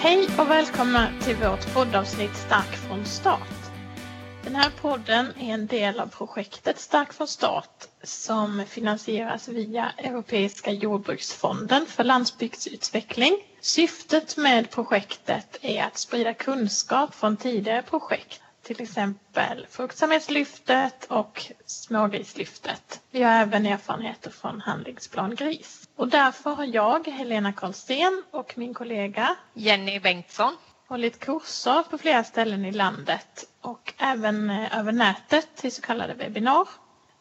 Hej och välkomna till vårt poddavsnitt Stark från start. Den här podden är en del av projektet Stark från start som finansieras via Europeiska jordbruksfonden för landsbygdsutveckling. Syftet med projektet är att sprida kunskap från tidigare projekt till exempel fruktsamhetslyftet och smågrislyftet. Vi har även erfarenheter från handlingsplan gris. Och därför har jag, Helena Karlsten och min kollega Jenny Bengtsson hållit kurser på flera ställen i landet och även eh, över nätet i så kallade webbinar.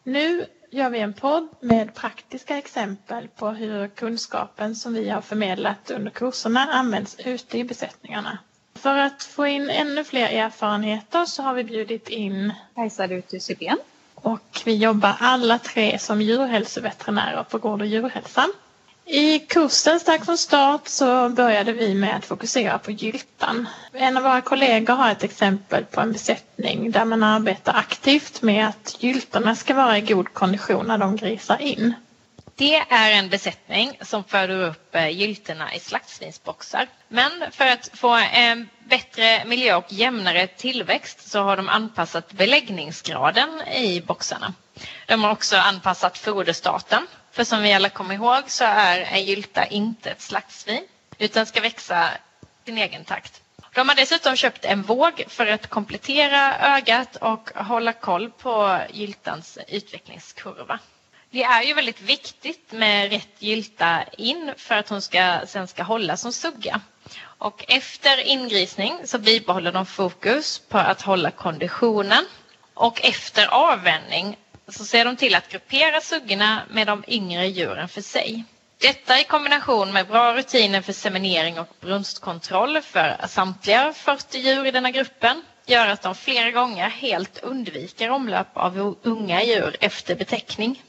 Nu gör vi en podd med praktiska exempel på hur kunskapen som vi har förmedlat under kurserna används ute i besättningarna. För att få in ännu fler erfarenheter så har vi bjudit in Kajsa Rutu Sybén. Och vi jobbar alla tre som djurhälsoveterinärer på Gård och djurhälsan. I kursen Stark från start så började vi med att fokusera på gyltan. En av våra kollegor har ett exempel på en besättning där man arbetar aktivt med att gyltorna ska vara i god kondition när de grisar in. Det är en besättning som föder upp eh, gyltorna i slaktsvinsboxar. Men för att få en bättre miljö och jämnare tillväxt så har de anpassat beläggningsgraden i boxarna. De har också anpassat foderstaten. För som vi alla kommer ihåg så är en gylta inte ett slaktsvin utan ska växa sin egen takt. De har dessutom köpt en våg för att komplettera ögat och hålla koll på gyltans utvecklingskurva. Det är ju väldigt viktigt med rätt gylta in för att hon ska, sen ska hålla som sugga. Och efter ingrisning så bibehåller de fokus på att hålla konditionen. Och efter avvänjning så ser de till att gruppera suggorna med de yngre djuren för sig. Detta i kombination med bra rutiner för seminering och brunstkontroll för samtliga 40 djur i denna gruppen gör att de flera gånger helt undviker omlöp av unga djur efter betäckning.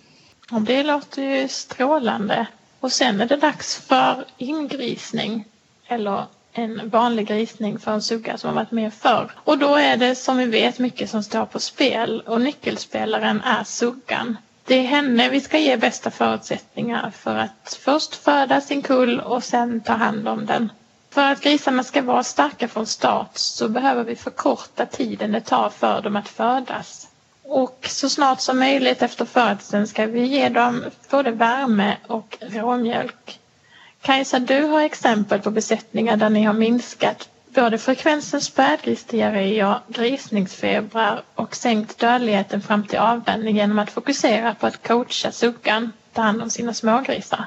Det låter ju strålande. Och sen är det dags för ingrisning eller en vanlig grisning för en sugga som har varit med förr. Och då är det som vi vet mycket som står på spel och nyckelspelaren är suggan. Det är henne vi ska ge bästa förutsättningar för att först föda sin kull och sen ta hand om den. För att grisarna ska vara starka från start så behöver vi förkorta tiden det tar för dem att födas. Och så snart som möjligt efter födseln ska vi ge dem både värme och råmjölk. Kajsa, du har exempel på besättningar där ni har minskat både frekvensen spädgrisdiarréer, grisningsfebrar och sänkt dödligheten fram till avvänjning genom att fokusera på att coacha suggan ta hand om sina smågrisar.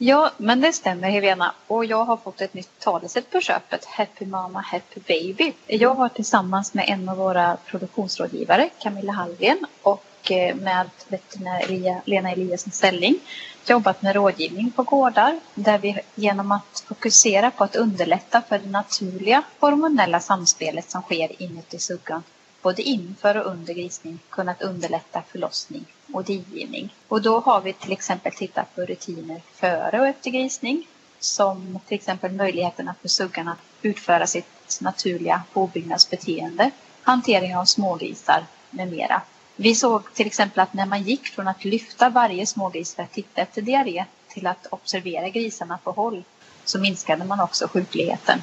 Ja, men det stämmer Helena. Och jag har fått ett nytt talesätt på köpet. Happy Mama, Happy Baby. Jag har tillsammans med en av våra produktionsrådgivare, Camilla Hallgren, och eh, med veterinär Lena Eliasson Stelling jobbat med rådgivning på gårdar där vi genom att fokusera på att underlätta för det naturliga hormonella samspelet som sker inuti suggan både inför och under grisning kunnat underlätta förlossning och digivning. Och då har vi till exempel tittat på rutiner före och efter grisning som till exempel möjligheterna för suggan att utföra sitt naturliga påbyggnadsbeteende, hantering av smågrisar med mera. Vi såg till exempel att när man gick från att lyfta varje smågris för att titta efter diarré till att observera grisarna på håll så minskade man också sjukligheten.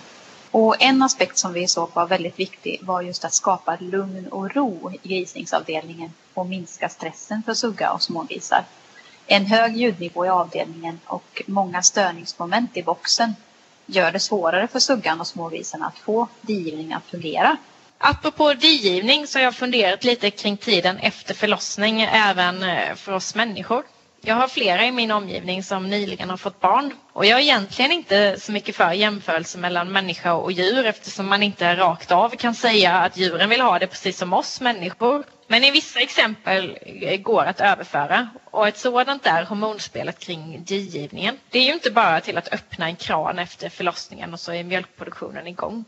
Och en aspekt som vi såg var väldigt viktig var just att skapa lugn och ro i grisningsavdelningen och minska stressen för sugga och smågrisar. En hög ljudnivå i avdelningen och många störningsmoment i boxen gör det svårare för suggan och smågrisarna att få digivning att fungera. Apropå digivning så har jag funderat lite kring tiden efter förlossning även eh, för oss människor. Jag har flera i min omgivning som nyligen har fått barn och jag är egentligen inte så mycket för jämförelse mellan människa och djur eftersom man inte rakt av kan säga att djuren vill ha det precis som oss människor. Men i vissa exempel går att överföra och ett sådant är hormonspelet kring digivningen. Det är ju inte bara till att öppna en kran efter förlossningen och så är mjölkproduktionen igång.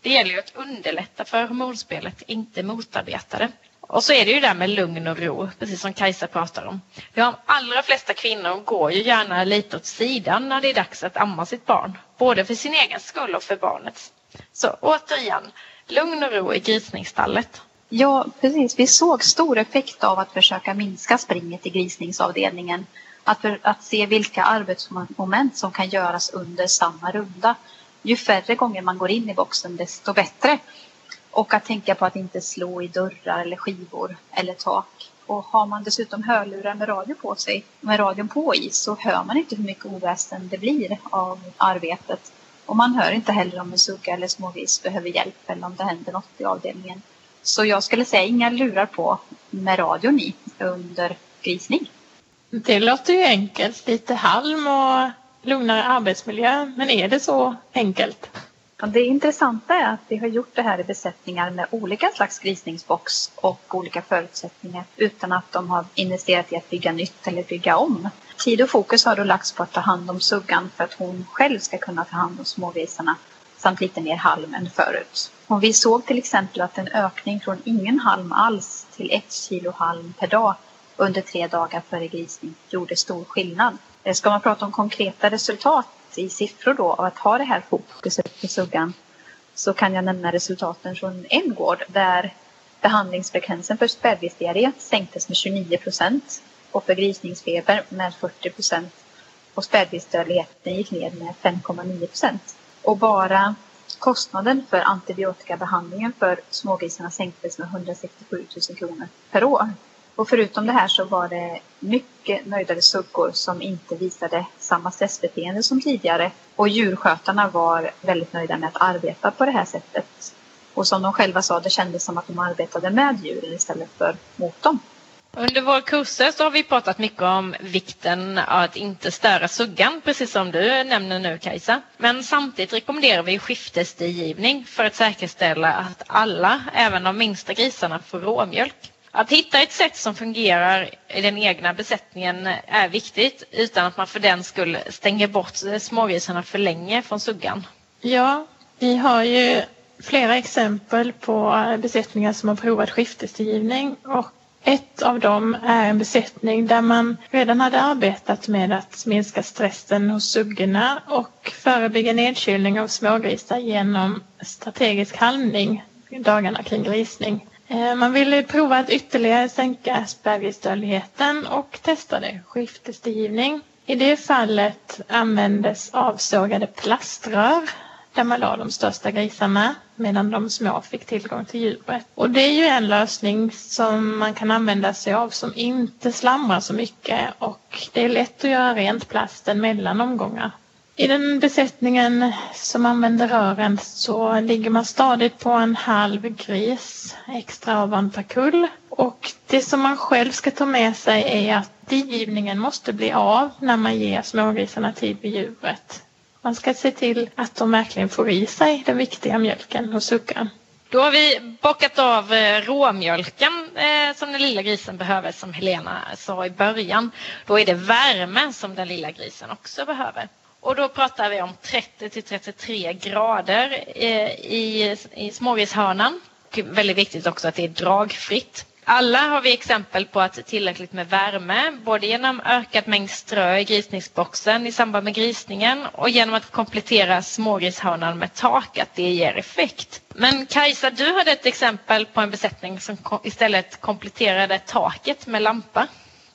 Det gäller ju att underlätta för hormonspelet, inte motarbeta det. Och så är det ju det där med lugn och ro, precis som Kajsa pratar om. De allra flesta kvinnor går ju gärna lite åt sidan när det är dags att amma sitt barn, både för sin egen skull och för barnets. Så återigen, lugn och ro i grisningsstallet. Ja, precis. Vi såg stor effekt av att försöka minska springet i grisningsavdelningen. Att, för, att se vilka arbetsmoment som kan göras under samma runda ju färre gånger man går in i boxen desto bättre. Och att tänka på att inte slå i dörrar eller skivor eller tak. Och har man dessutom hörlurar med radio på sig, med radion på i, så hör man inte hur mycket oväsen det blir av arbetet. Och man hör inte heller om en sugga eller smågris behöver hjälp eller om det händer något i avdelningen. Så jag skulle säga inga lurar på med radion i under grisning. Det låter ju enkelt. Lite halm och lugnare arbetsmiljö. Men är det så enkelt? Det intressanta är att vi har gjort det här i besättningar med olika slags grisningsbox och olika förutsättningar utan att de har investerat i att bygga nytt eller bygga om. Tid och fokus har då lagts på att ta hand om suggan för att hon själv ska kunna ta hand om smågrisarna samt lite mer halm än förut. Och vi såg till exempel att en ökning från ingen halm alls till ett kilo halm per dag under tre dagar före grisning gjorde stor skillnad. Eh, ska man prata om konkreta resultat i siffror då av att ha det här fokuset på suggan så kan jag nämna resultaten från en gård där behandlingsfrekvensen för späddiarré sänktes med 29 procent och för grisningsfeber med 40 procent och spädgrisdödligheten gick ner med 5,9 procent. Och bara kostnaden för antibiotikabehandlingen för smågrisarna sänktes med 167 000 kronor per år. Och förutom det här så var det mycket nöjdare suggor som inte visade samma stressbeteende som tidigare. Och djurskötarna var väldigt nöjda med att arbeta på det här sättet. Och som de själva sa, det kändes som att de arbetade med djuren istället för mot dem. Under våra kurser så har vi pratat mycket om vikten av att inte störa suggan, precis som du nämner nu Kajsa. Men samtidigt rekommenderar vi skiftesdigivning för att säkerställa att alla, även de minsta grisarna, får råmjölk. Att hitta ett sätt som fungerar i den egna besättningen är viktigt utan att man för den skull stänger bort smågrisarna för länge från suggan. Ja, vi har ju flera exempel på besättningar som har provat skiftesgivning och ett av dem är en besättning där man redan hade arbetat med att minska stressen hos suggorna och förebygga nedkylning av smågrisar genom strategisk halmning dagarna kring grisning. Eh, man ville prova att ytterligare sänka spädgrisdödligheten och testade skiftesgivning. I det fallet användes avsågade plaströr där man la de största grisarna medan de små fick tillgång till djuret. Och det är ju en lösning som man kan använda sig av som inte slamrar så mycket och det är lätt att göra rent plasten mellan omgångar. I den besättningen som använder rören så ligger man stadigt på en halv gris extra ovan per kull. Och det som man själv ska ta med sig är att digivningen måste bli av när man ger smågrisarna tid vid djuret. Man ska se till att de verkligen får i sig den viktiga mjölken och suckan. Då har vi bockat av eh, råmjölken eh, som den lilla grisen behöver som Helena sa i början. Då är det värme som den lilla grisen också behöver. Och då pratar vi om 30 till 33 grader eh, i, i smågrishörnan. Väldigt viktigt också att det är dragfritt. Alla har vi exempel på att tillräckligt med värme, både genom ökad mängd strö i grisningsboxen i samband med grisningen och genom att komplettera smågrishörnan med tak, att det ger effekt. Men Kajsa, du hade ett exempel på en besättning som istället kompletterade taket med lampa.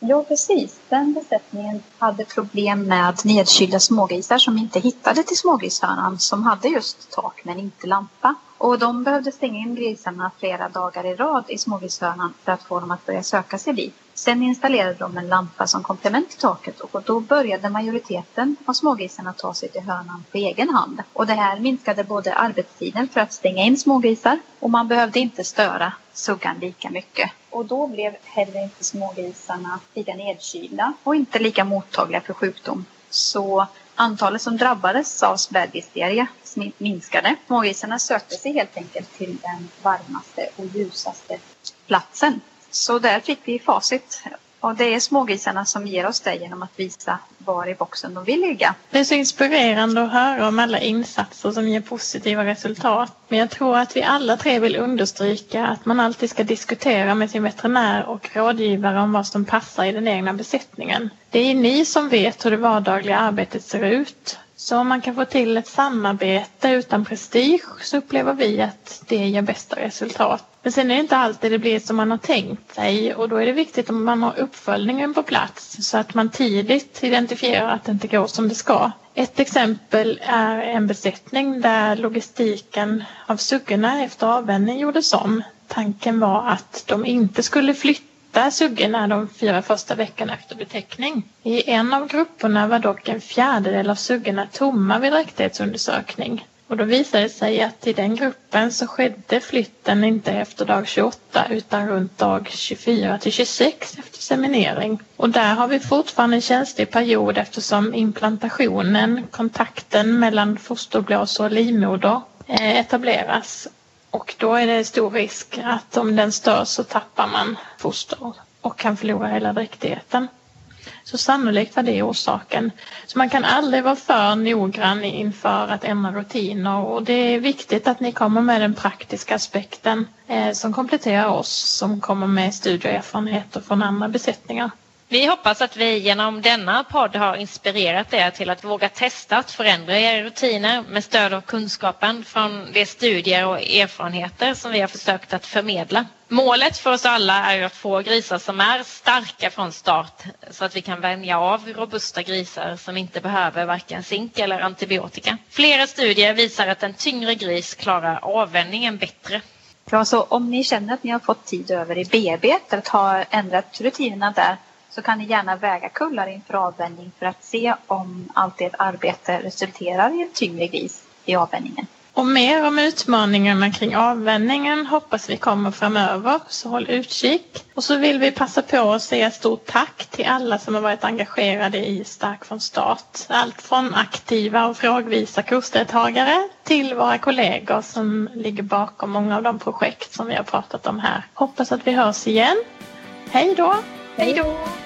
Ja, precis. Den besättningen hade problem med nedkylda smågrisar som inte hittade till smågrishörnan som hade just tak men inte lampa. Och de behövde stänga in grisarna flera dagar i rad i smågrishörnan för att få dem att börja söka sig dit. Sen installerade de en lampa som komplement till taket och då började majoriteten av smågrisarna ta sig till hörnan på egen hand. Och det här minskade både arbetstiden för att stänga in smågrisar och man behövde inte störa suggan lika mycket. Och då blev heller inte smågrisarna lika nedkylda och inte lika mottagliga för sjukdom. Så antalet som drabbades av spädgrisdiarré minskade. Smågrisarna sökte sig helt enkelt till den varmaste och ljusaste platsen. Så där fick vi facit. Och det är smågrisarna som ger oss det genom att visa var i boxen de vill ligga. Det är så inspirerande att höra om alla insatser som ger positiva resultat. Men jag tror att vi alla tre vill understryka att man alltid ska diskutera med sin veterinär och rådgivare om vad som passar i den egna besättningen. Det är ni som vet hur det vardagliga arbetet ser ut. Så om man kan få till ett samarbete utan prestige så upplever vi att det ger bästa resultat. Men sen är det inte alltid det blir som man har tänkt sig och då är det viktigt om man har uppföljningen på plats så att man tidigt identifierar att det inte går som det ska. Ett exempel är en besättning där logistiken av suggorna efter avvänjning gjordes om. Tanken var att de inte skulle flytta suggorna de fyra första veckorna efter betäckning. I en av grupperna var dock en fjärdedel av suggorna tomma vid dräktighetsundersökning. Och då visade det sig att i den gruppen så skedde flytten inte efter dag 28 utan runt dag 24 till 26 efter seminering. Och där har vi fortfarande en känslig period eftersom implantationen, kontakten mellan fosterblåsor och livmoder eh, etableras. Och då är det stor risk att om den störs så tappar man foster och kan förlora hela dräktigheten. Så sannolikt var det orsaken. Så man kan aldrig vara för noggrann inför att ändra rutiner och det är viktigt att ni kommer med den praktiska aspekten eh, som kompletterar oss som kommer med studieerfarenheter från andra besättningar. Vi hoppas att vi genom denna podd har inspirerat er till att våga testa att förändra era rutiner med stöd av kunskapen från de studier och erfarenheter som vi har försökt att förmedla. Målet för oss alla är att få grisar som är starka från start så att vi kan vänja av robusta grisar som inte behöver varken zink eller antibiotika. Flera studier visar att en tyngre gris klarar avvänjningen bättre. Ja, så om ni känner att ni har fått tid över i BB att ha ändrat rutinerna där så kan ni gärna väga kullar inför avvänjning för att se om allt ert arbete resulterar i en tyngre gris i avvänjningen. Och mer om utmaningarna kring avvänjningen hoppas vi kommer framöver, så håll utkik. Och så vill vi passa på att säga stort tack till alla som har varit engagerade i Stark från start. Allt från aktiva och frågvisa kursdeltagare till våra kollegor som ligger bakom många av de projekt som vi har pratat om här. Hoppas att vi hörs igen. Hej då! Hej då!